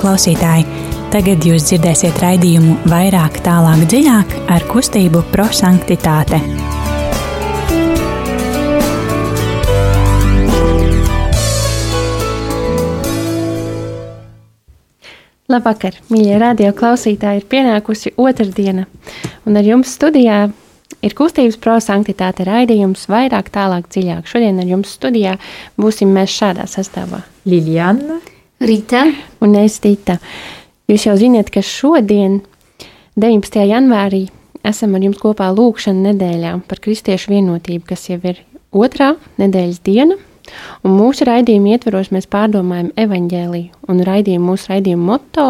klausītāji! Tagad jūs dzirdēsiet raidījumu vairāk, tālāk, dziļāk ar kustību prosanktitāte. Labvakar, mīļie radio klausītāji! Ir pienākusi otrdiena, un ar jums studijā ir kustības prosanktitāte raidījums vairāk, tālāk, dziļāk. Šodien ar jums studijā būsim mēs šādā sastāvā. Liljana, Rīta un es Tita. Jūs jau zināt, ka šodien, 19. janvārī, esam ar jums kopā lūkšana nedēļā par kristiešu vienotību, kas jau ir otrā nedēļas diena. Un mūsu raidījuma ietvaros mēs pārdomājam evaņģēliju, un raidījuma, mūsu raidījuma moto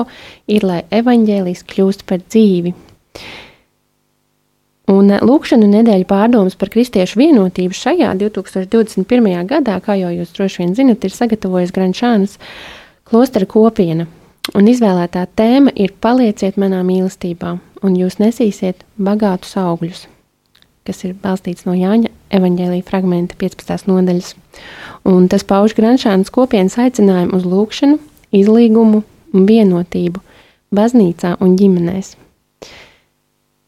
ir, lai evaņģēlijs kļūst par dzīvi. Un lūkšanu nedēļu pārdomas par kristiešu vienotību šajā 2021. gadā, kā jau jūs droši vien zinat, ir sagatavojis Grančānas klostera kopiena. Un izvēlētā tēma ir Palieciet manā mīlestībā, un jūs nesīsiet bagātus augļus, kas ir balstīts no Jāņa evaņģēlīja fragmenta 15. nodaļas. Un tas pauž Grančānas kopienas aicinājumu uz lūkšanu, izlīgumu un vienotību baznīcā un ģimenēs.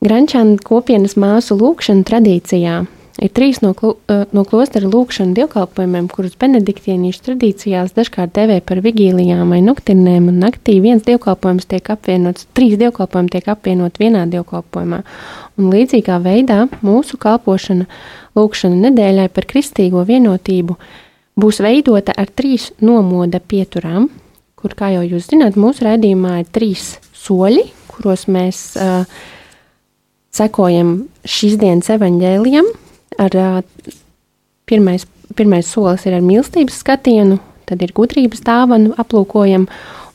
Grančāna kopienas māsu lūkšana tradīcijā ir trīs no, klu, no klostera lūkšana dievkalpojumiem, kurus benediktīniešu tradīcijās dažkārt devē par vigīlijām vai noktirnēm, un naktī viens dievkalpojums tiek apvienots, trīs dievkalpojumi tiek apvienot vienā dievkalpojumā. Un līdzīgā veidā mūsu kalpošana lūkšana nedēļai par kristīgo vienotību būs veidota ar trīs nomoda pieturām, kur, kā jau jūs zināt, mūsu raidījumā ir trīs soļi, kuros mēs uh, sekojam šīs dienas evaņģēlijam. Ar, pirmais, pirmais solis ir ar mīlestības skatienu, tad ir gudrības dāvanu aplūkojam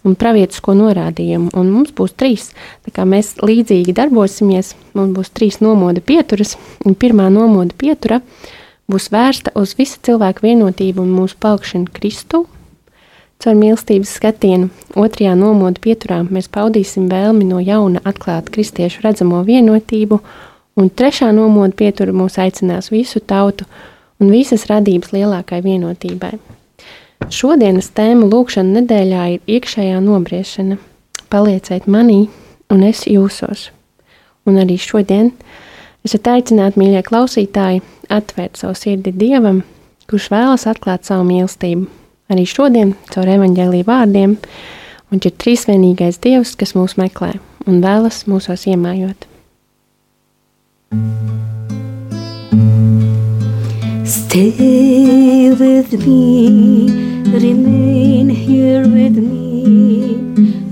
un pravietisko norādījumu. Un mums būs trīs, mēs līdzīgi darbosimies, mums būs trīs nomoda pieturas. Pirmā nomoda pietura būs vērsta uz visu cilvēku vienotību un mūsu palikšanu Kristu, Caur mīlestības skatienu otrajā nomodu pieturā mēs paudīsim vēlmi no jauna atklāt kristiešu redzamo vienotību, un trešā nomoda pietura mūs aicinās visu tautu un visas radības lielākai vienotībai. Šodienas tēma lūkšana nedēļā ir iekšējā nobriešana. Palieciet manī, un es jūsos. Un arī šodien esat aicināti, mīļie klausītāji, atvērt savu sirdi Dievam, kurš vēlas atklāt savu mīlestību arī šodien caur evaņģēlīju vārdiem. Viņš ir trīsvienīgais Dievs, kas mūs meklē un vēlas mūsos iemājot. Stay with me, remain here with me,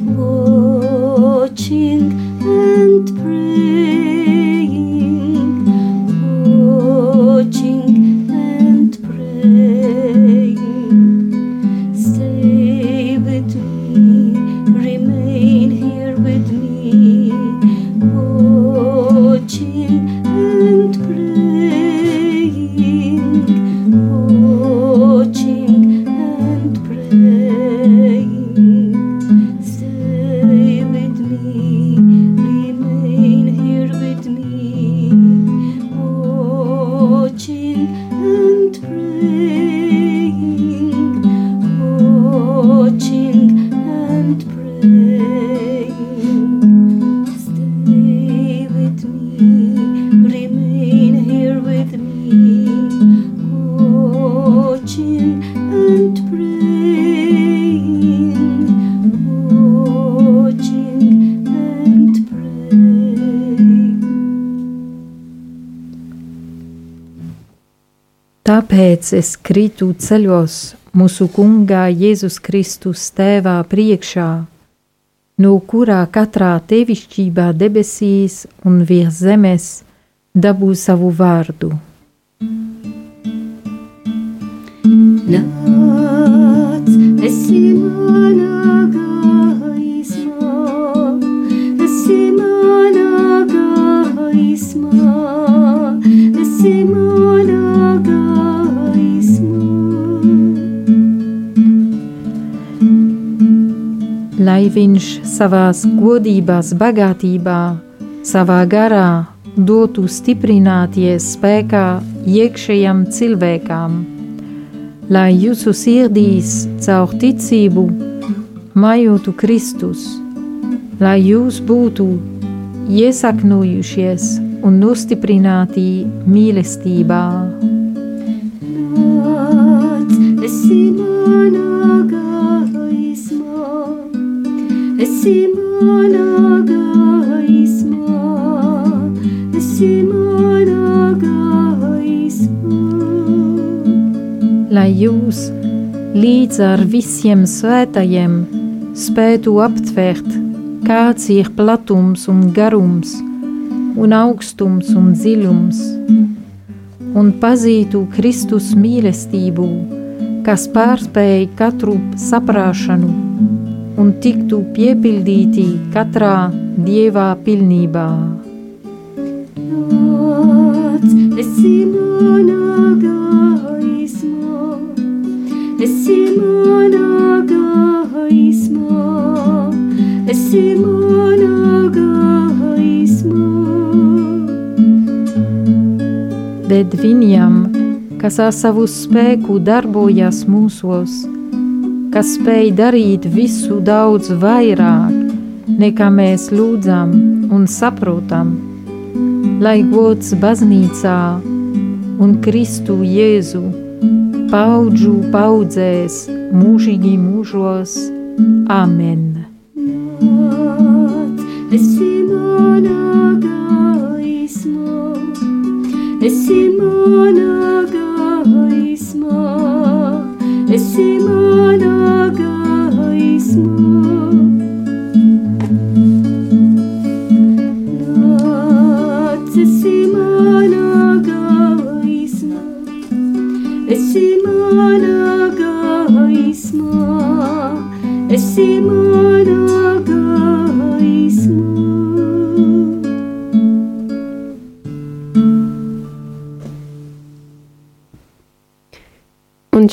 tāpēc es kritu ceļos mūsu kungā Jēzus Kristus tēvā priekšā, no kurā katrā tevišķībā debesīs un virs zemes dabū savu vārdu. Nāc, esi manā gaismā, esi manā gaismā, esi manā Lai viņš savās godībās, bagātībā, savā garā dotu stiprināties spēkā iekšējam cilvēkam, lai jūsu sirdīs caur ticību majotu Kristus, lai jūs būtu iesakņojušies un nostiprināti mīlestībā. Nāc, esi manā esi manā gaismā, esi manā gaismā. lai jūs līdz ar visiem svētajiem spētu aptvert, kāds ir platums un garums, un augstums un dziļums, un pazītu Kristus mīlestību, kas pārspēj katru saprāšanu, un tiktu piepildīti katrā dievā pilnībā. Nāc, esi manā gaismā, esi manā gaismā, esi manā gaismā. bet viņam, kas ar savu spēku darbojas mūsos, kas spēj darīt visu daudz vairāk, nekā mēs lūdzam un saprotam, lai gods baznīcā un Kristu Jēzu paudžu paudzēs mūžīgi mūžos. Amen! Nāc, esi manā gaismā, esi manā gaismā, esi manā esi manā gaismā, esi manā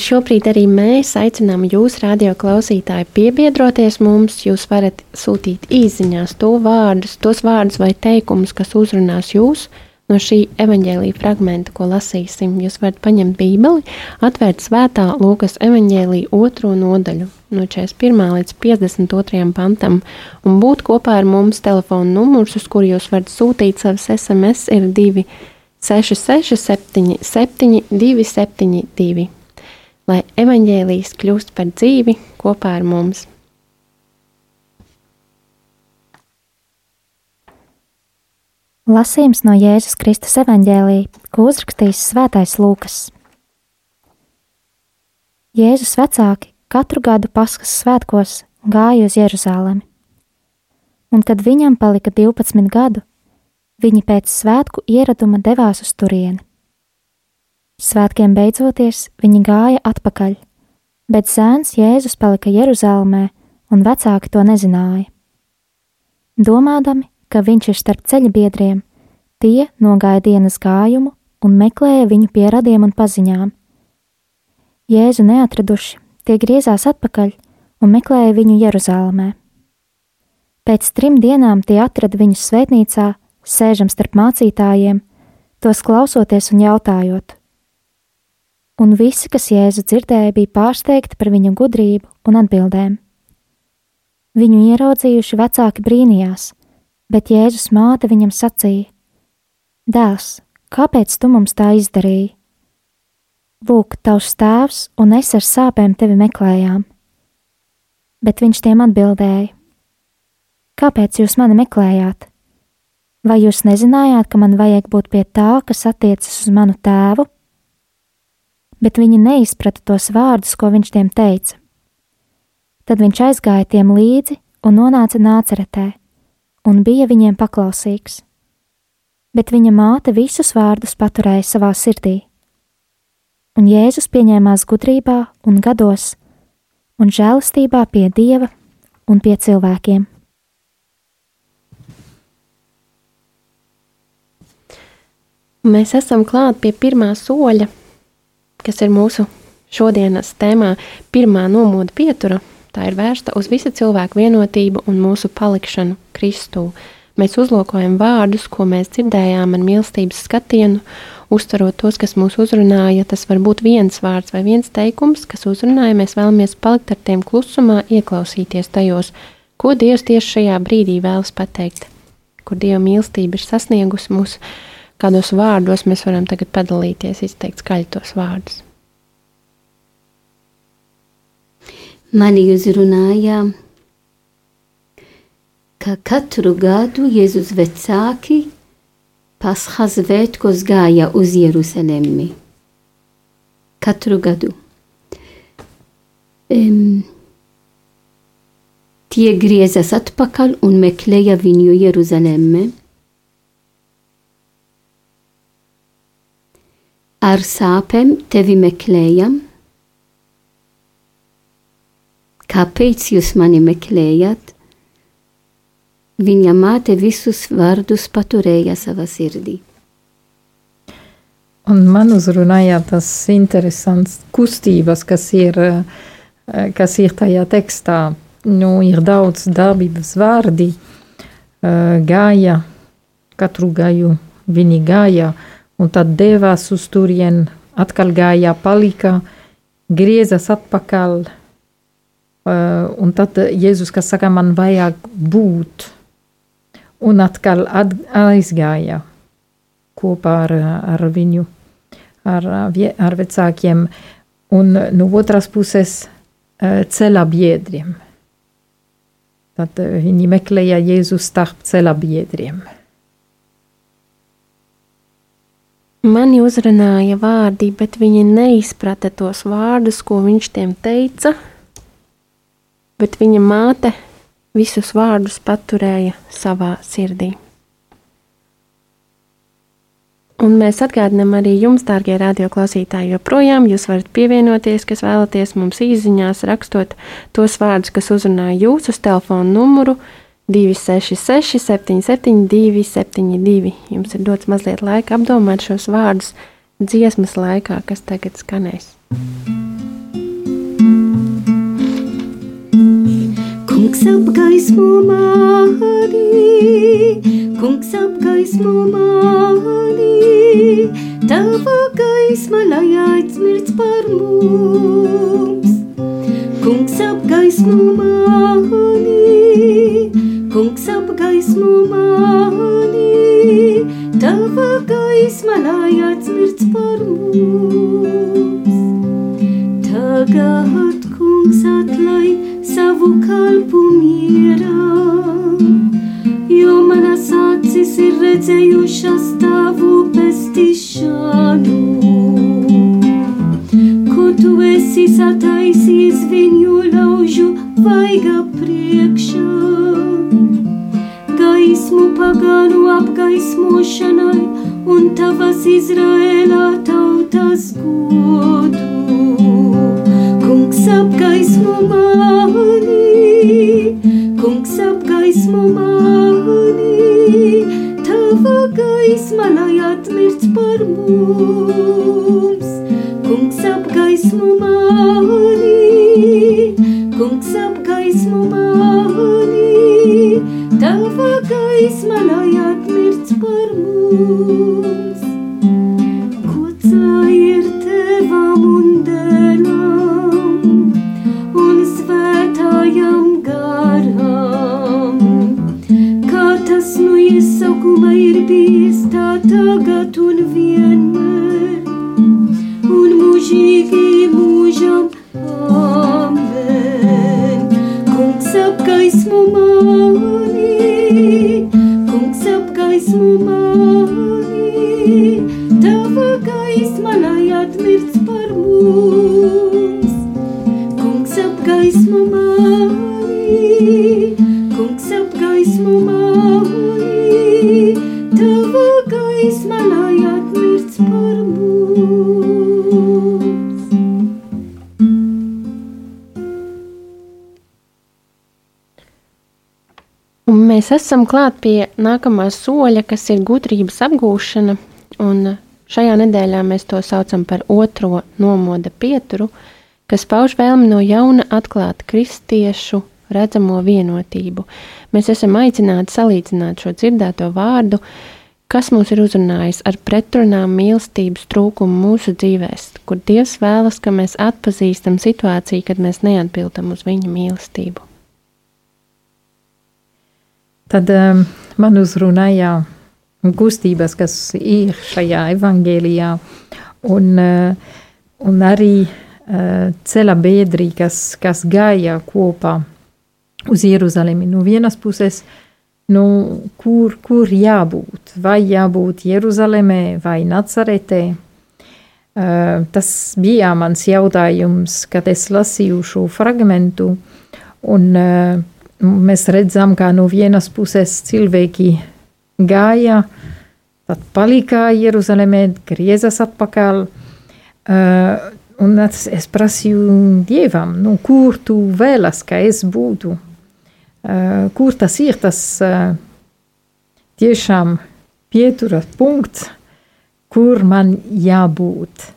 šobrīd arī mēs aicinām jūs, radio klausītāji, piebiedroties mums. Jūs varat sūtīt īsiņās to vārdus, tos vārdus vai teikumus, kas uzrunās jūs no šī evaņģēlīja fragmenta, ko lasīsim. Jūs varat paņemt Bībeli, atvērt svētā Lūkas evaņģēlīja otro nodaļu no 41. līdz 52. pantam un būt kopā ar mums. Telefona numurs, uz kuru jūs varat sūtīt savus SMS, ir 266, 77, 272 lai evaņģēlijas kļūst par dzīvi kopā ar mums. Lasījums no Jēzus Kristus evanģēlī, ko uzrakstījis Svētais Lūkas. Jēzus vecāki katru gadu Paskas svētkos gāja uz Jeruzalemi, un kad viņam palika 12 gadu, viņi pēc svētku ieraduma devās uz turieni. Svētkiem beidzoties, viņi gāja atpakaļ, bet zēns Jēzus palika Jeruzalemē, un vecāki to nezināja. Domādami, ka viņš ir starp ceļa biedriem, tie nogāja dienas gājumu un meklēja viņu pie radiem un paziņām. Jēzu neatraduši, tie griezās atpakaļ un meklēja viņu Jeruzalemē. Pēc trim dienām tie atrada viņu svētnīcā, sēžam starp mācītājiem, tos klausoties un jautājot. Un visi, kas Jēzu dzirdēja, bija pārsteigti par viņa gudrību un atbildēm. Viņu ieraudzījuši vecāki brīnījās, bet Jēzus māte viņam sacīja: Dēls, kāpēc tu mums tā izdarīji? Lūk, tavs tēvs un es ar sāpēm tevi meklējām. Bet viņš tiem atbildēja: Kāpēc jūs mani meklējāt? Vai jūs nezinājāt, ka man vajag būt pie tā, kas attiecas uz manu tēvu? Bet viņi neizprata tos vārdus, ko viņš tiem teica. Tad viņš aizgāja tiem līdzi un nonāca nāceretē, un bija viņiem paklausīgs. Bet viņa māte visus vārdus paturēja savā sirdī. Un Jēzus pieņēmās gudrībā un gados, un žēlastībā pie Dieva un pie cilvēkiem. Mēs esam klāt pie pirmā soļa, kas ir mūsu šodienas tēmā, pirmā nomoda pietura. Tā ir vērsta uz visu cilvēku vienotību un mūsu palikšanu Kristū. Mēs uzlūkojam vārdus, ko mēs dzirdējām ar mīlestības skatienu, uztverot tos, kas mūs uzrunāja. Tas var būt viens vārds vai viens teikums, kas uzrunāja. Mēs vēlamies palikt ar tiem klusumā, ieklausīties tajos, ko Dievs tieši šajā brīdī vēlas pateikt, kur Dieva mīlestība ir sasniegusi mūs, kādos vārdos mēs varam tagad padalīties, izteikt skaļi tos vārdus. Mani uzrunāja, ka katru gadu Jēzus vecāki Pasхas svētkos gāja uz Jerusalemi. Katru gadu. Um, tie griezās atpakaļ un meklēja viņu Jeruzalemē. Ar sāpēm tevi meklējam. Kāpēc jūs mani meklējat? Viņa māte visus vārdus paturēja savā sirdī. Un man uzrunāja tas interesants kustības, kas ir, eh, kas ir tajā tekstā. Nu, ir daudz darbības vārdi, eh, gāja, katru gāju viņi gāja, un tad devās uz turien, atkal gāja, palika, griezās atpakaļ, eh, un tad Jēzus, kas saka, man vajag būt, un atkal aizgāja kopā ar, ar viņu, ar, ar vecākiem, un no otras puses eh, ceļa biedriem. Tad eh, viņi meklēja Jēzu starp ceļa biedriem. Mani uzrunāja vārdi, bet viņi neizprata tos vārdus, ko viņš tiem teica. Bet viņa māte visus vārdus paturēja savā sirdī. Un mēs atgādinām arī jums, dārgie radioklausītāji, joprojām jūs varat pievienoties, kas vēlaties mums īsiņās, rakstot tos vārdus, kas uzrunāja jūsu uz telefona numuru 266, 772, 72. Jums ir dots mazliet laika apdomāt šos vārdus dziesmas laikā, kas tagad skanēs. Kungs apgaismo mani, kungs apgaismo mani, tava gaisma lai aizmirst par mums. Kungs apgaismo mani, kungs apgaismo mani, tava gaisma lai aizmirst par mums. Tagad kungs atlaid savu kalpu mierā, jo manas acis ir redzējušas tavu pestīšanu. Ko tu esi sataisījis viņu laužu vaiga priekšā, gaismu pagānu apgaismošanai un tavas Izraēlā tautas godu. Kungs apgaismo mani, kungs apgaismo mani, tava gaisma lai atmirts par mums. Kungs apgaismo mani, kungs apgaismo gaisma lai esam klāt pie nākamā soļa, kas ir gudrības apgūšana. Šajā nedēļā mēs to saucam par otro nomoda pieturu, kas pauž vēlmi no jauna atklāt kristiešu redzamo vienotību. Mēs esam aicināti salīdzināt šo dzirdēto vārdu, kas mūs ir uzrunājis ar pretrunām mīlestības trūkumu mūsu dzīvēs, kur Dievs vēlas, ka mēs atpazīstam situāciju, kad mēs neatbildam uz viņa mīlestību. Tad um, man uzrunāja kustības, kas ir šajā evangēlijā, un, uh, un arī uh, ceļa biedri, kas, kas gāja kopā uz Jeruzalemi. No vienas puses, nu, kur, kur jābūt? Vai jābūt Jeruzalemē vai Nacaretē? Uh, tas bija mans jautājums, kad es lasīju šo fragmentu. Un, uh, mēs redzam, ka no vienas puses cilvēki gāja, tad palika Jeruzalemē, griezās atpakaļ. Uh, un es prasīju Dievam, nu, kur tu vēlas, ka es būtu? Uh, kur tas ir tas uh, tiešām pieturas punkts, kur man jābūt?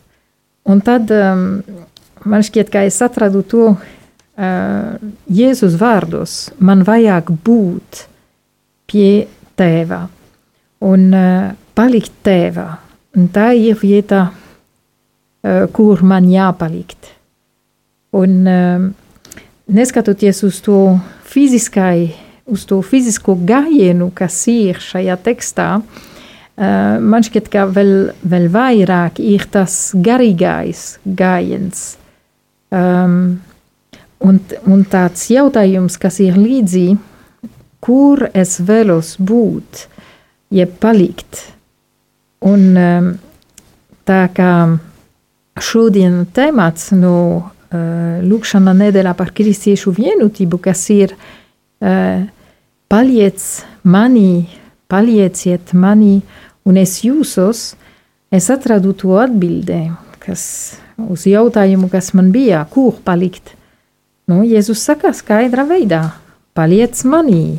Un tad um, man šķiet, ka es atradu to uh, Jēzus vārdos. Man vajag būt pie tēva un uh, palikt tēvā. Un tā ir vieta, uh, kur man jāpalikt. Un uh, neskatoties uz to fiziskai, uz to fizisko gājienu, kas ir šajā tekstā, uh, man šķiet, ka vēl, vēl vairāk ir tas garīgais gājiens. Um, un, un tāds jautājums, kas ir līdzi, kur es vēlos būt, jeb palikt. Un um, tā kā šodien temats no uh, lūkšana nedēļā par kristiešu vienotību, kas ir uh, paliec manī, palieciet manī, un es jūsos, es atradu to atbildē, kas uz jautājumu, kas man bija, kur palikt. Nu, Jēzus saka skaidrā veidā, paliec manī.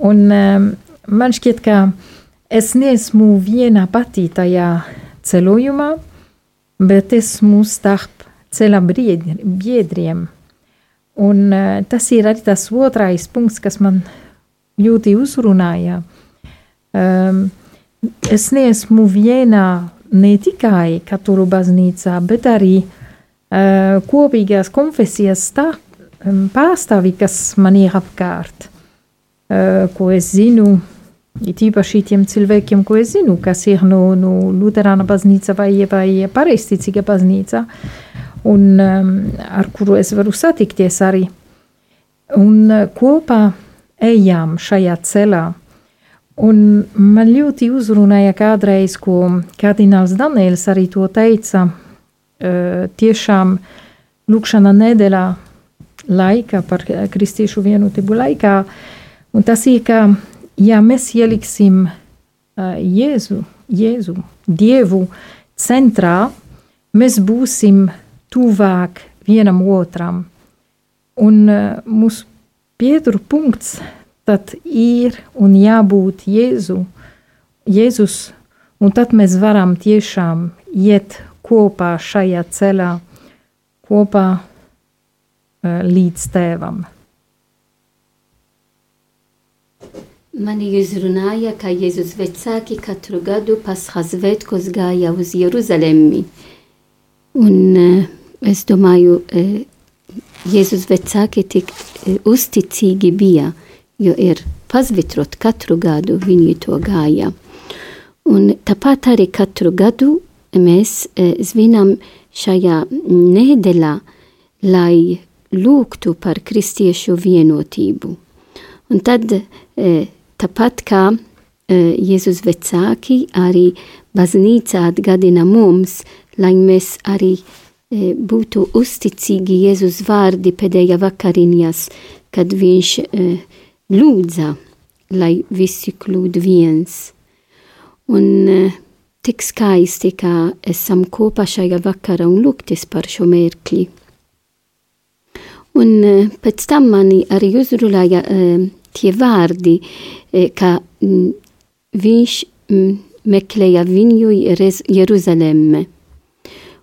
Un um, man šķiet, ka es neesmu viena pati tajā ceļojumā, bet esmu starp ceļa biedriem. Un uh, tas ir arī tas otrais punkts, kas man ļoti uzrunāja. Um, es neesmu vienā ne tikai katoļu baznīcā, bet arī uh, kopīgās konfesijas tā, pārstāvi, kas man ir apkārt, uh, ko es zinu. It īpaši tiem cilvēkiem, ko es zinu, kas ir no, no Lutāna baznīca vai, vai pareizticīga baznīca. Un ar kuru es varu satikties arī. Un uh, kopā ejām šajā ceļā. Un man ļoti uzrunāja kādreiz, ko kardināls Daniels arī to teica, tiešām lūkšana nedēļā laikā, par kristiešu vienotību laikā. Un tas ir, ka ja mēs ieliksim Jēzu, Jēzu, Dievu centrā, mēs būsim tuvāk vienam otram. Un mūsu pietur punkts tad ir un jābūt Jēzu, Jēzus, un tad mēs varam tiešām iet kopā šajā ceļā, kopā uh, līdz tēvam. Mani uzrunāja, ka Jēzus vecāki katru gadu pasхas svētkos gāja uz Jeruzalemi. Un uh, es domāju, e, Jēzus vecāki tik uzticīgi bija, jo ir pazvitrot katru gadu viņi to gāja. Un tāpat arī katru gadu mēs e, zvinam šajā nedēļā, lai lūgtu par kristiešu vienotību. Un tad tāpat kā Jēzus vecāki arī baznīca atgādina mums, lai mēs arī būtu uzticīgi Jēzus vārdi pēdējā vakariņās, kad viņš lūdza, lai visi kļūtu viens. Un tik skaisti, ka esam kopā šajā vakarā un lūgtis par šo mērķi. Un pēc tam mani arī uzrunāja tie vārdi, ka viņš meklēja viņu Jeruzalemme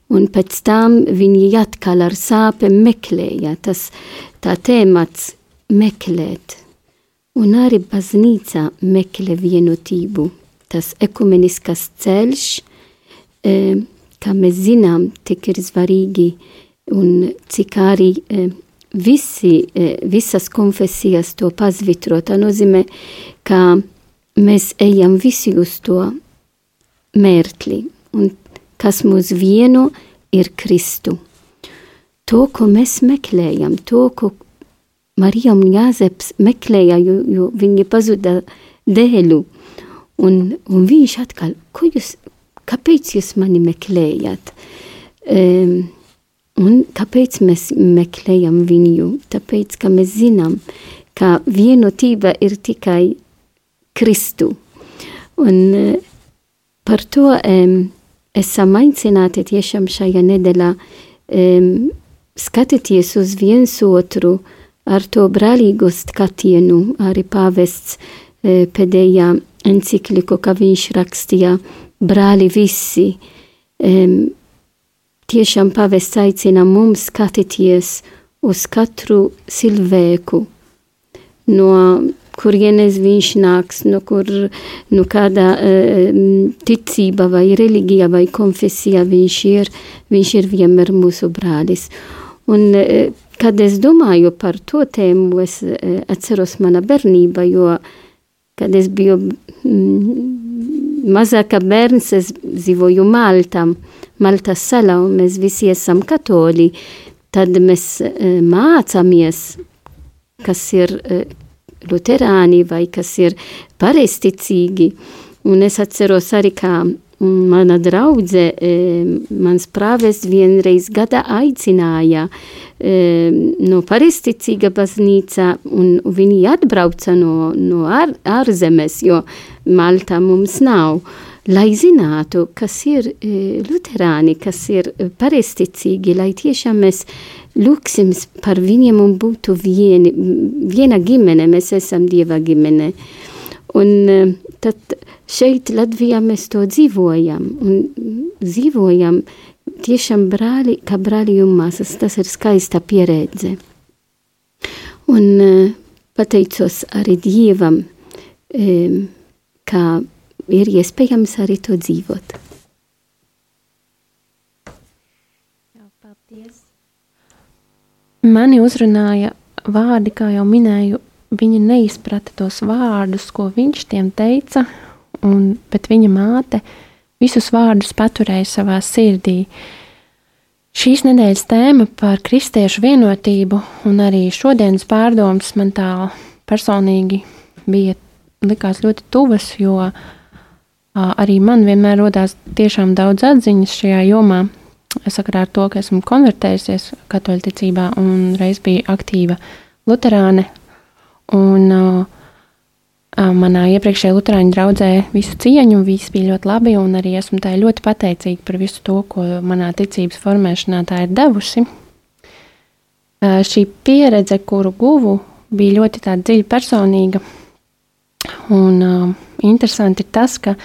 un pēc tam viņi atkal ar sāpēm meklēja. Tas tā tēmats meklēt, un arī baznīca meklē vienotību. Tas ceļš, kā mēs zinām, tik ir svarīgi un cik arī visi, visas konfesijas to pazvitro. Tā nozīmē, ka mēs ejam visi uz to mērķi, un kas mūs vieno ir Kristu. To, ko mēs meklējam, to, ko Marija un Jāzeps meklēja, jo, jo viņi pazuda dēļu, un, un viņš atkal, ko jūs, kāpēc jūs mani meklējat? Um, un kāpēc mēs meklējam viņu? Tāpēc, ka mēs zinām, ka vienotība ir tikai Kristu. Un uh, par to um, esam aicināti tiešām šajā nedēļā um, skatīties uz viens otru ar to brālīgo skatienu, arī pāvests uh, pēdējā encikliku, ka viņš rakstīja brāli visi. Um, tiešām pavests aicina mums skatīties uz katru cilvēku, no kurienes viņš nāks, no kur, no kāda uh, ticība vai reliģija vai konfesija viņš ir, viņš ir vienmēr mūsu brālis. Un, kad es domāju par to tēmu, es uh, atceros mana bērnība, jo uh, kad es biju mm, mazāka bērns, es dzīvoju Maltā, Maltas salā, un mēs visi esam katoļi. Tad mēs uh, mācāmies, kas ir uh, luterāni vai kas ir pareizticīgi. Un es atceros arī, kā mana draudze, mans prāves vienreiz gada aicināja no paristicīga baznīca, un viņi atbrauca no, no ār, ārzemes, jo Malta mums nav, lai zinātu, kas ir luterāni, kas ir paristicīgi, lai tiešām mēs lūksim par viņiem un būtu vieni, viena ģimene, mēs esam Dieva ģimene. Un tad šeit Latvijā mēs to dzīvojam un dzīvojam tiešām brāli, kā brāli un māsas. Tas ir skaista pieredze. Un uh, pateicos arī Dievam, um, kā ir iespējams arī to dzīvot. Paldies. Mani uzrunāja vārdi, kā jau minēju, viņa neizprata tos vārdus, ko viņš tiem teica, un, bet viņa māte visus vārdus paturēja savā sirdī. Šīs nedēļas tēma par kristiešu vienotību un arī šodienas pārdomas man tā personīgi bija likās ļoti tuvas, jo arī man vienmēr rodās tiešām daudz atziņas šajā jomā. Sakarā ar to, ka esmu konvertējusies katoļticībā un reiz biju aktīva luterāne. Un, uh, manā iepriekšējā Lutāņu draudzē visu cieņu, viss bija ļoti labi, un arī esmu tā ļoti pateicīga par visu to, ko manā ticības formēšanā tā ir devusi. Šī pieredze, kuru guvu, bija ļoti dziļa, personīga. Un uh, interesanti ir tas, ka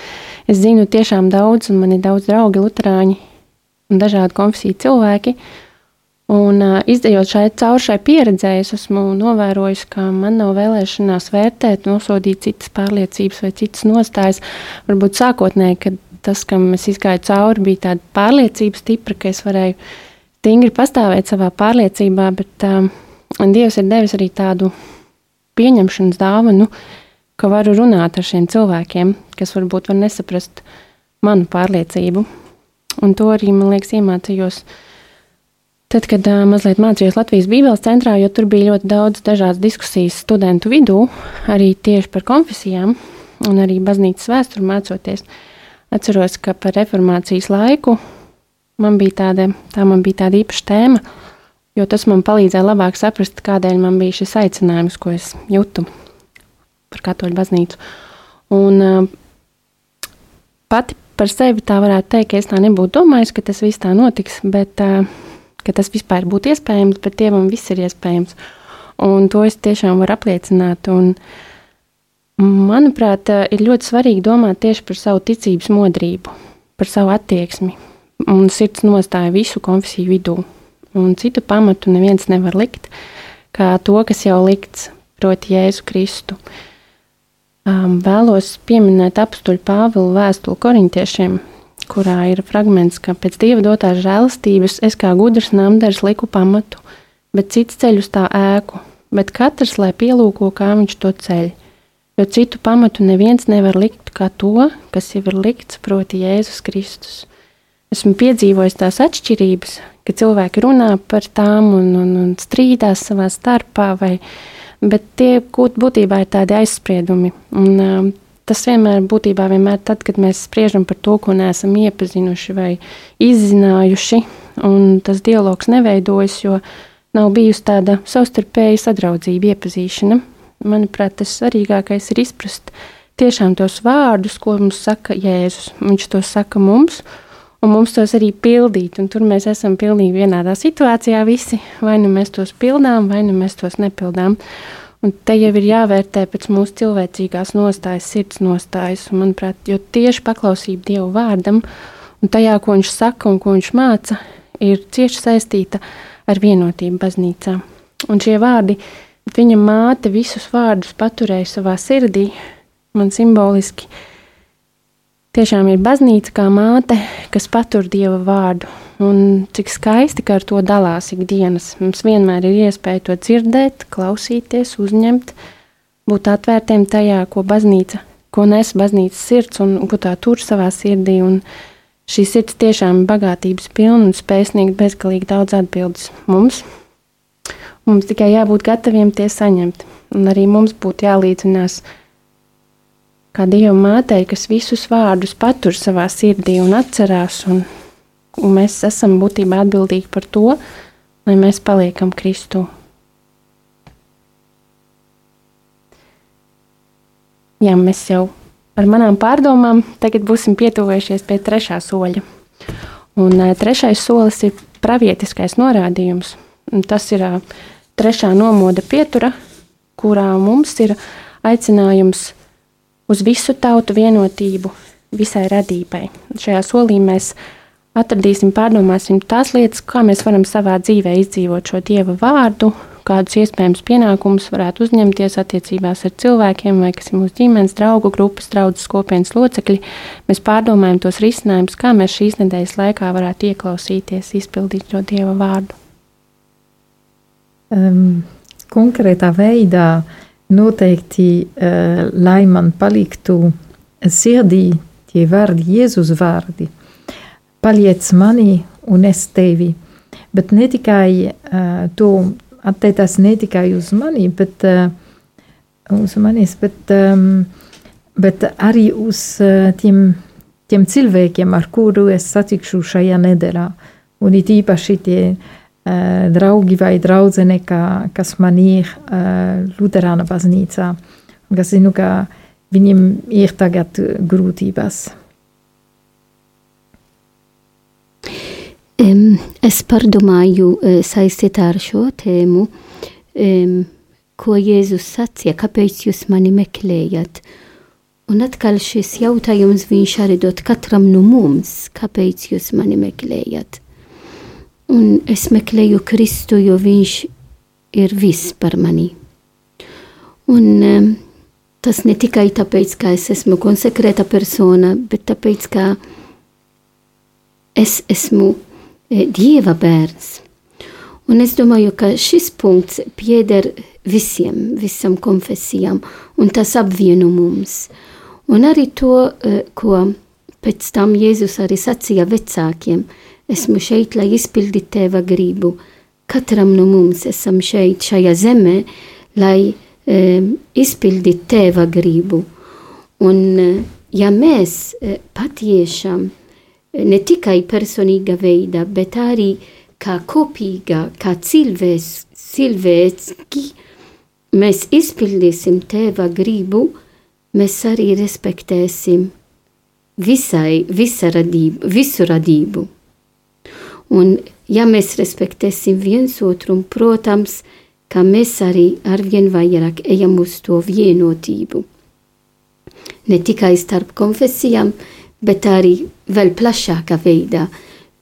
es zinu tiešām daudz, un man ir daudz draugi, Lutāņi un dažādu konfesiju cilvēki, uh, Un izdejot šai cauri šai pieredzē, es esmu novērojis, ka man nav vēlēšanās vērtēt, nosodīt citas pārliecības vai citas nostājas. Varbūt sākotnēji, kad tas, kam es izgāju cauri, bija tāda pārliecība stipra, ka es varēju stingri pastāvēt savā pārliecībā, bet um, Dievs ir devis arī tādu pieņemšanas dāvanu, ka varu runāt ar šiem cilvēkiem, kas varbūt var nesaprast manu pārliecību. Un to arī, man liekas, iemācījos Tad, kad uh, mazliet mācījos Latvijas Bībeles centrā, jo tur bija ļoti daudz dažādas diskusijas studentu vidū, arī tieši par konfesijām un arī baznīcas vēsturi mācoties, atceros, ka par reformācijas laiku man bija tāda, tā man bija tāda īpaša tēma, jo tas man palīdzēja labāk saprast, kādēļ man bija šis aicinājums, ko es jūtu par katoļu baznīcu. Un uh, pati par sevi tā varētu teikt, ka es tā nebūtu domājis, ka tas viss tā notiks, bet uh, ka tas vispār būtu iespējams, bet Dievam viss ir iespējams. Un to es tiešām varu apliecināt. Un, manuprāt, ir ļoti svarīgi domāt tieši par savu ticības modrību, par savu attieksmi un sirds nostāju visu konfesiju vidū. Un citu pamatu neviens nevar likt, kā to, kas jau likts, proti, Jēzu Kristu. um, vēlos pieminēt apstuļu Pāvilu vēstuli korintiešiem, kurā ir fragments, ka pēc dieva dotās žēlastības es kā gudrs namdars liku pamatu, bet cits ceļ uz tā ēku, bet katrs lai pielūko, kā viņš to ceļ. Jo citu pamatu neviens nevar likt kā to, kas jau ir likts, proti, Jēzus Kristus. Esmu piedzīvojis tās atšķirības, ka cilvēki runā par tām un, un, un strīdās savā starpā, vai, bet tie būtībā ir tādi aizspriedumi. Un, um, tas vienmēr būtībā vienmēr tad, kad mēs spriežam par to, ko neesam iepazinuši vai izzinājuši, un tas dialogs neveidojas, jo nav bijusi tāda savstarpēja sadraudzība, iepazīšana. Manuprāt, tas svarīgākais ir izprast tiešām tos vārdus, ko mums saka Jēzus. Viņš to saka mums, un mums tos arī pildīt. Un tur mēs esam pilnīgi vienādā situācijā visi. Vai nu mēs tos pildām, vai nu mēs tos nepildām. Un te jau ir jāvērtē pēc mūsu cilvēcīgās nostājas, sirds nostājas. Un, manuprāt, jo tieši paklausība Dieva vārdam un tajā, ko viņš saka un ko viņš māca, ir cieši saistīta ar vienotību baznīcā. Un šie vārdi, viņa māte visus vārdus paturēja savā sirdī, man simboliski. Tiešām ir baznīca kā māte, kas patur Dieva vārdu un cik skaisti, ka ar to dalās ikdienas. Mums vienmēr ir iespēja to dzirdēt, klausīties, uzņemt, būt atvērtiem tajā, ko baznīca, ko nes baznīcas sirds un ko tā tur savā sirdī. Un šī sirds tiešām ir bagātības pilna un spēj sniegt bezgalīgi daudz atbildes mums. Mums tikai jābūt gataviem tie saņemt, un arī mums būtu jālīdzinās kā Dieva mātei, kas visus vārdus patur savā sirdī un atcerās un mēs esam būtībā atbildīgi par to, lai mēs paliekam Kristū. Jā, mēs jau ar manām pārdomām tagad būsim pietuvējušies pie trešā soļa. Un uh, trešais solis ir pravietiskais norādījums. Un tas ir uh, trešā nomoda pietura, kurā mums ir aicinājums uz visu tautu vienotību, visai radībai. Šajā solī mēs atradīsim, pārdomāsim tās lietas, kā mēs varam savā dzīvē izdzīvot šo Dieva vārdu, kādus iespējams pienākumus varētu uzņemties attiecībās ar cilvēkiem, vai kas ir mūsu ģimenes, draugu grupas, draudzes kopienas locekļi. Mēs pārdomājam tos risinājumus, kā mēs šīs nedēļas laikā varētu ieklausīties, izpildīt šo Dieva vārdu. Um, konkrētā veidā noteikti, uh, lai man paliktu sirdī tie vārdi, Jēzus vārdi paliec manī un es tevi. Bet ne tikai uh, to attiecās ne tikai uz mani, bet uh, uz manis, bet, um, bet arī uz uh, tiem, tiem cilvēkiem, ar kuru es satikšu šajā nedēļā. Un it īpaši tie uh, draugi vai draudzene, ka, kas man ir uh, Luterāna baznīcā, kas zinu, ka viņiem ir tagad grūtības. Es pārdomāju e, saistībā ar šo tēmu, ko Jēzus sacīja, kāpēc jūs mani meklējat. Un atkal šis jautājums viņš arī dod katram no mums, kāpēc jūs mani meklējat. Un es meklēju Kristu, jo viņš ir viss par mani. Un tas ne tikai tāpēc, ka es esmu konsekrēta persona, bet tāpēc, ka es esmu E, dieva bērns. Un es domāju, ka šis punkts pieder visiem, visam konfesijām, un tas apvieno mums. Un arī to, e, ko pēc tam Jēzus arī sacīja vecākiem, esmu šeit, lai izpildītu tēva gribu. Katram no mums esam šeit, šajā zemē, lai e, izpildītu tēva gribu. Un e, ja mēs e, patiešām ne tikai personīga veidā, bet arī kā kopīga, kā cilvēks, cilvēki, mēs izpildīsim tēva gribu, mēs arī respektēsim visai, visa radību, visu radību. Un, ja mēs respektēsim viens otru, protams, ka mēs arī arvien vairāk ejam uz to vienotību. Ne tikai starp konfesijām, bet arī vēl plašākā veidā.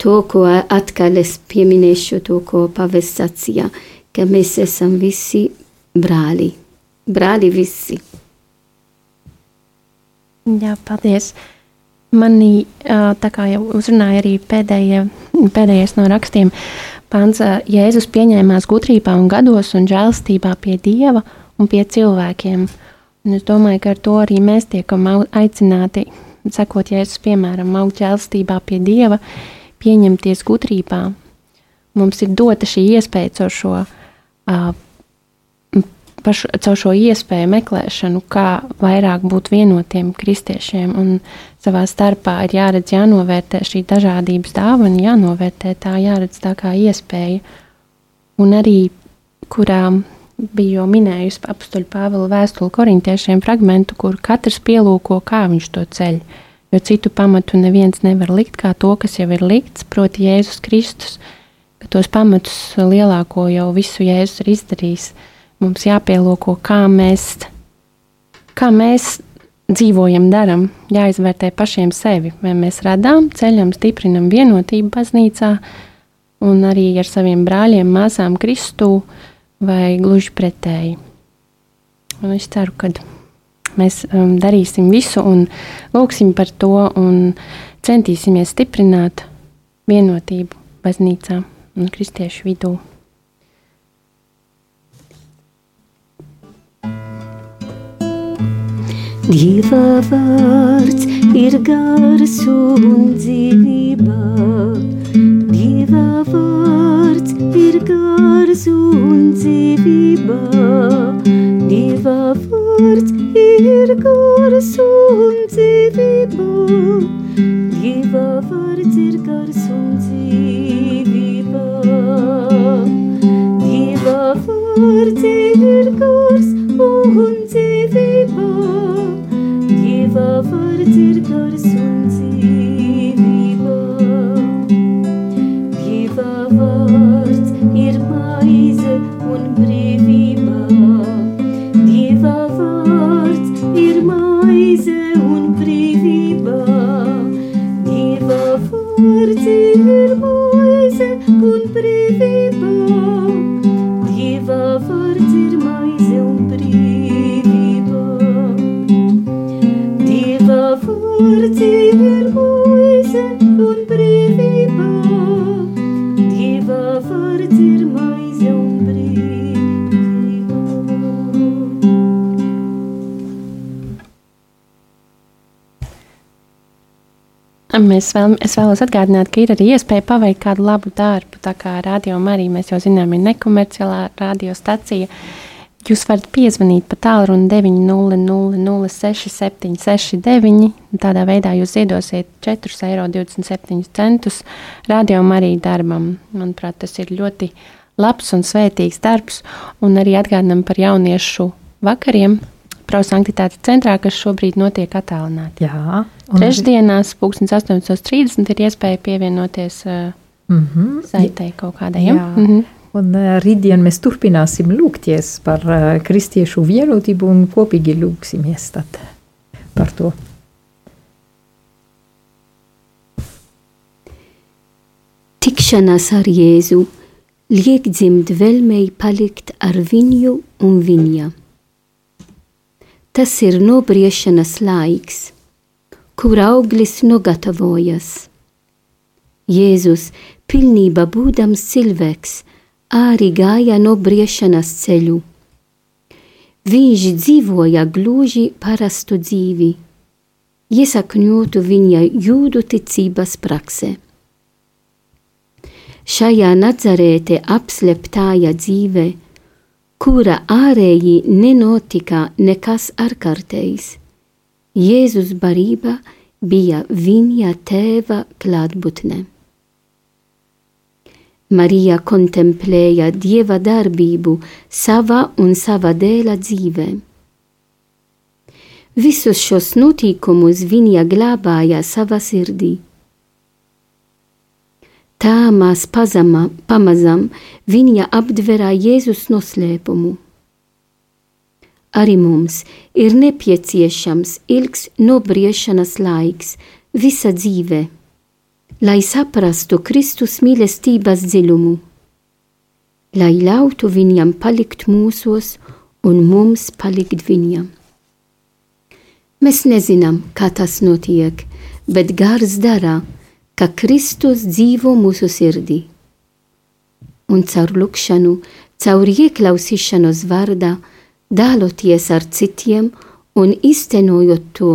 To, ko atkal es pieminēšu, to, ko pavests sacīja, ka mēs esam visi brāli. Brāli visi. Jā, paldies. Manī, tā kā jau uzrunāja arī pēdējie, pēdējais no rakstiem, pants Jēzus pieņēmās gudrībā un gados un žēlstībā pie Dieva un pie cilvēkiem. Un es domāju, ka ar to arī mēs tiekam aicināti, sekot Jēzus piemēram, augt žēlstībā pie Dieva, pieņemties gudrībā. Mums ir dota šī iespēja caur šo uh, pašu, caur šo iespēju meklēšanu, kā vairāk būt vienotiem kristiešiem. Un savā starpā ir jāredz, jānovērtē šī dažādības dāvana, jānovērtē tā, jāredz tā kā iespēja. Un arī, kurām bija jau minējusi apstuļu Pāvila vēstuli korintiešiem fragmentu, kur katrs pielūko, kā viņš to ceļ. Jo citu pamatu neviens nevar likt kā to, kas jau ir likts, proti Jēzus Kristus, tos pamatus lielāko jau visu Jēzus ir izdarījis mums jāpielūko, kā mēs, kā mēs dzīvojam, darām, jāizvērtē pašiem sevi. Vai mēs radām, ceļam, stiprinam vienotību baznīcā un arī ar saviem brāļiem, māsām Kristū, vai gluži pretēji. Un es ceru, ka mēs um, darīsim visu un lūksim par to un centīsimies stiprināt vienotību baznīcā un kristiešu vidū. Dieva vārds ir gars un dzīvība. Dieva vārds ir gars un dzīvība. Dieva vārds ir gars un dzīvība. Dieva vārds ir gars un dzīvība. Dieva vārds ir gars vārds Mēs vēl, es vēlos atgādināt, ka ir arī iespēja paveikt kādu labu darbu. Tā kā radio arī mēs jau zinām, ir nekomerciālā radiostacija. Jūs varat piezvanīt pa tālruni 900-06-769. Tādā veidā jūs ziedosiet 4,27 eiro radio arī darbam. Manuprāt, tas ir ļoti labs un svētīgs darbs. Un arī atgādinām par jauniešu vakariem Prosanktitātes centrā, kas šobrīd notiek attālināti. Jā, Trešdienās, 18.30, ir iespēja pievienoties uh, mm -hmm. saitei kaut kādai. Ja? Jā. Mm -hmm. Un uh, rītdien mēs turpināsim lūgties par uh, kristiešu vienotību un kopīgi lūgsimies tad par to. Tikšanās ar Jēzu liek dzimt vēlmei palikt ar viņu un viņa. Tas ir nobriešanas laiks, kur auglis nogatavojas. Jēzus, pilnībā būdams cilvēks, arī gāja nobriešanas ceļu. Viņš dzīvoja gluži parastu dzīvi, iesakņotu viņa jūdu ticības praksē. Šajā Nazarēte apsleptāja dzīve, kura ārēji nenotika nekas ārkārtējs. Jēzus barība bija viņa tēva klātbūtne. Marija kontemplēja dieva darbību savā un savā dēla dzīvē. Visus šos notikumus viņa glabāja savā sirdī. Tā mās pazama, pamazam viņa aptverā Jēzus noslēpumu. Arī mums ir nepieciešams ilgs nobriešanas laiks visa dzīve, lai saprastu Kristus mīlestības dziļumu, lai ļautu viņam palikt mūsos un mums palikt viņam. Mēs nezinām, kā tas notiek, bet gars dara, ka Kristus dzīvo mūsu sirdī. Un caur lūkšanu, caur ieklausīšanos vārdā, daloties ar citiem un iztenojot to,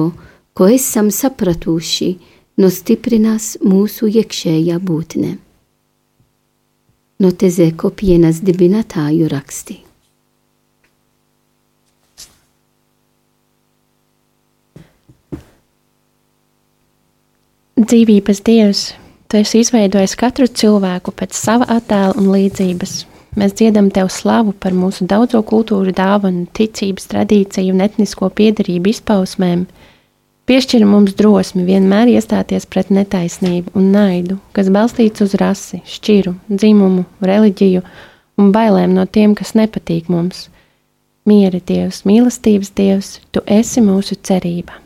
ko esam sapratuši, nostiprinās mūsu iekšējā būtne. No tezē kopienas dibinātāju raksti. Dzīvības Dievs, Tu esi izveidojis katru cilvēku pēc sava attēla un līdzības. Mēs dziedam Tev slavu par mūsu daudzo kultūru dāvanu, ticības tradīciju un etnisko piedarību izpausmēm. Piešķir mums drosmi vienmēr iestāties pret netaisnību un naidu, kas balstīts uz rasi, šķiru, dzimumu, reliģiju un bailēm no tiem, kas nepatīk mums. Miera Dievs, mīlestības Dievs, Tu esi mūsu cerība!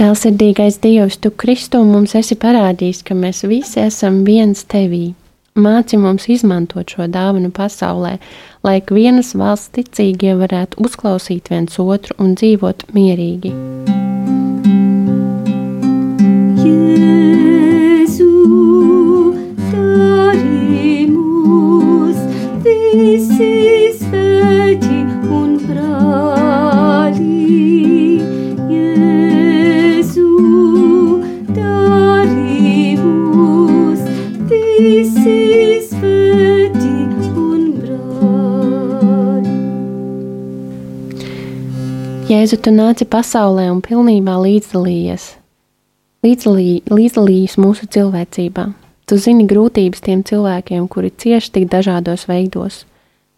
Žēlsirdīgais Dievs, Tu Kristu mums esi parādījis, ka mēs visi esam viens Tevī. Māci mums izmantot šo dāvanu pasaulē, lai ik vienas valsts ticīgie varētu uzklausīt viens otru un dzīvot mierīgi. Jēzu, Jēzu, tu nāci pasaulē un pilnībā līdzdalījies līdzdalī, līdzdalījis mūsu cilvēcībā. Tu zini grūtības tiem cilvēkiem, kuri cieši tik dažādos veidos,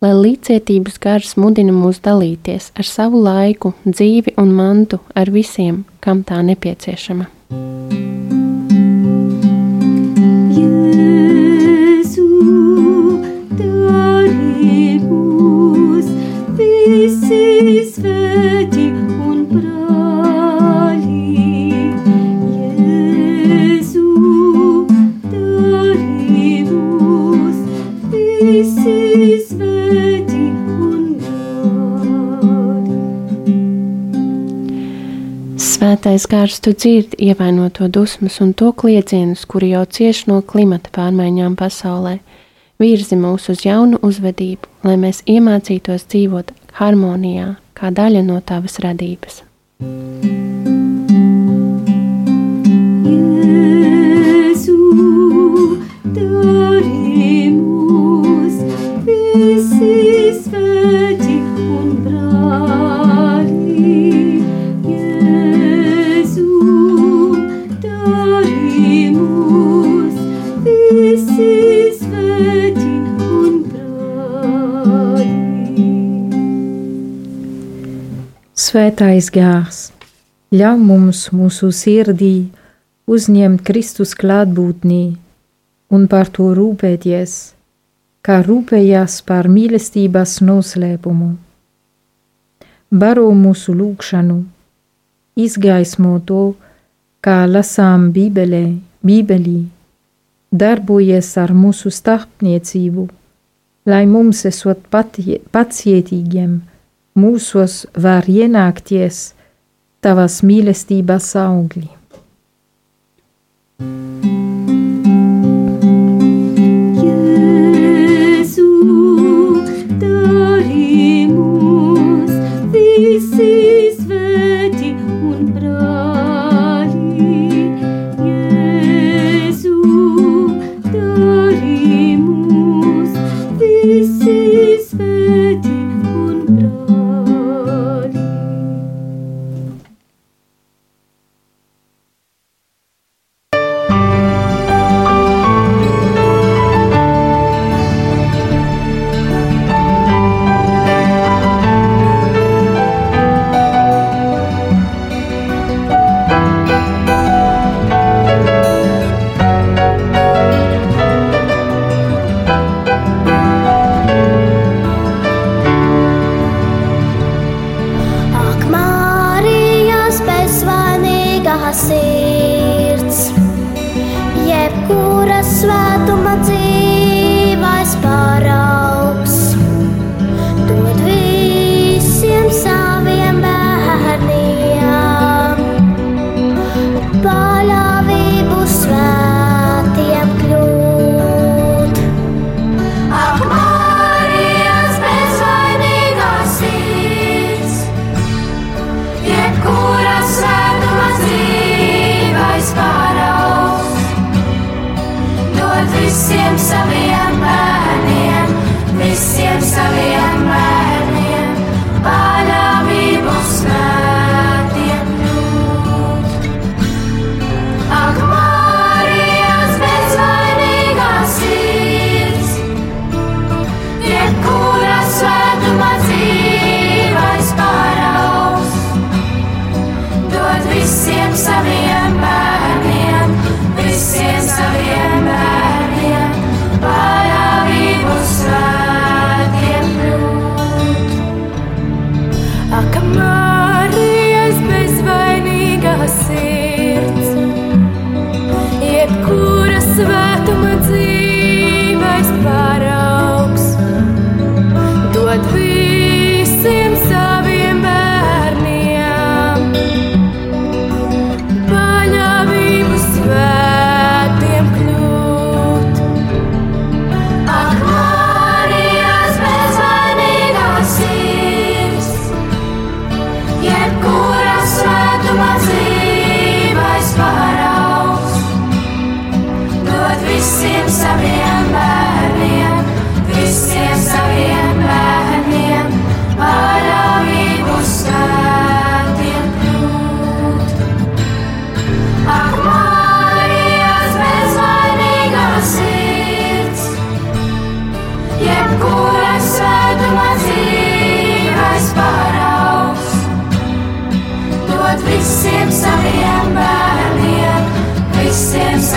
lai līdzcietības gars mudina mūs dalīties ar savu laiku, dzīvi un mantu ar visiem, kam tā nepieciešama. Jēzu, Svētais gars, tu dzirdi ievainoto dusmas un to kliedzienus, kuri jau cieš no klimata pārmaiņām pasaulē. Virzi mūs uz jaunu uzvedību, lai mēs iemācītos dzīvot harmonijā, kā daļa no tavas radības. Jēzu, Svētais gārs, ļauj mums mūsu sirdī uzņemt Kristus klātbūtnī un par to rūpēties, kā rūpējās par mīlestības noslēpumu. Baro mūsu lūgšanu, izgaismo to, kā lasām Bībelē, Bībelī, darbojies ar mūsu starpniecību, lai mums esot patie- pacietīgiem, mūsos var ienākties tavas mīlestības augļi. Jēzu,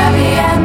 happy end.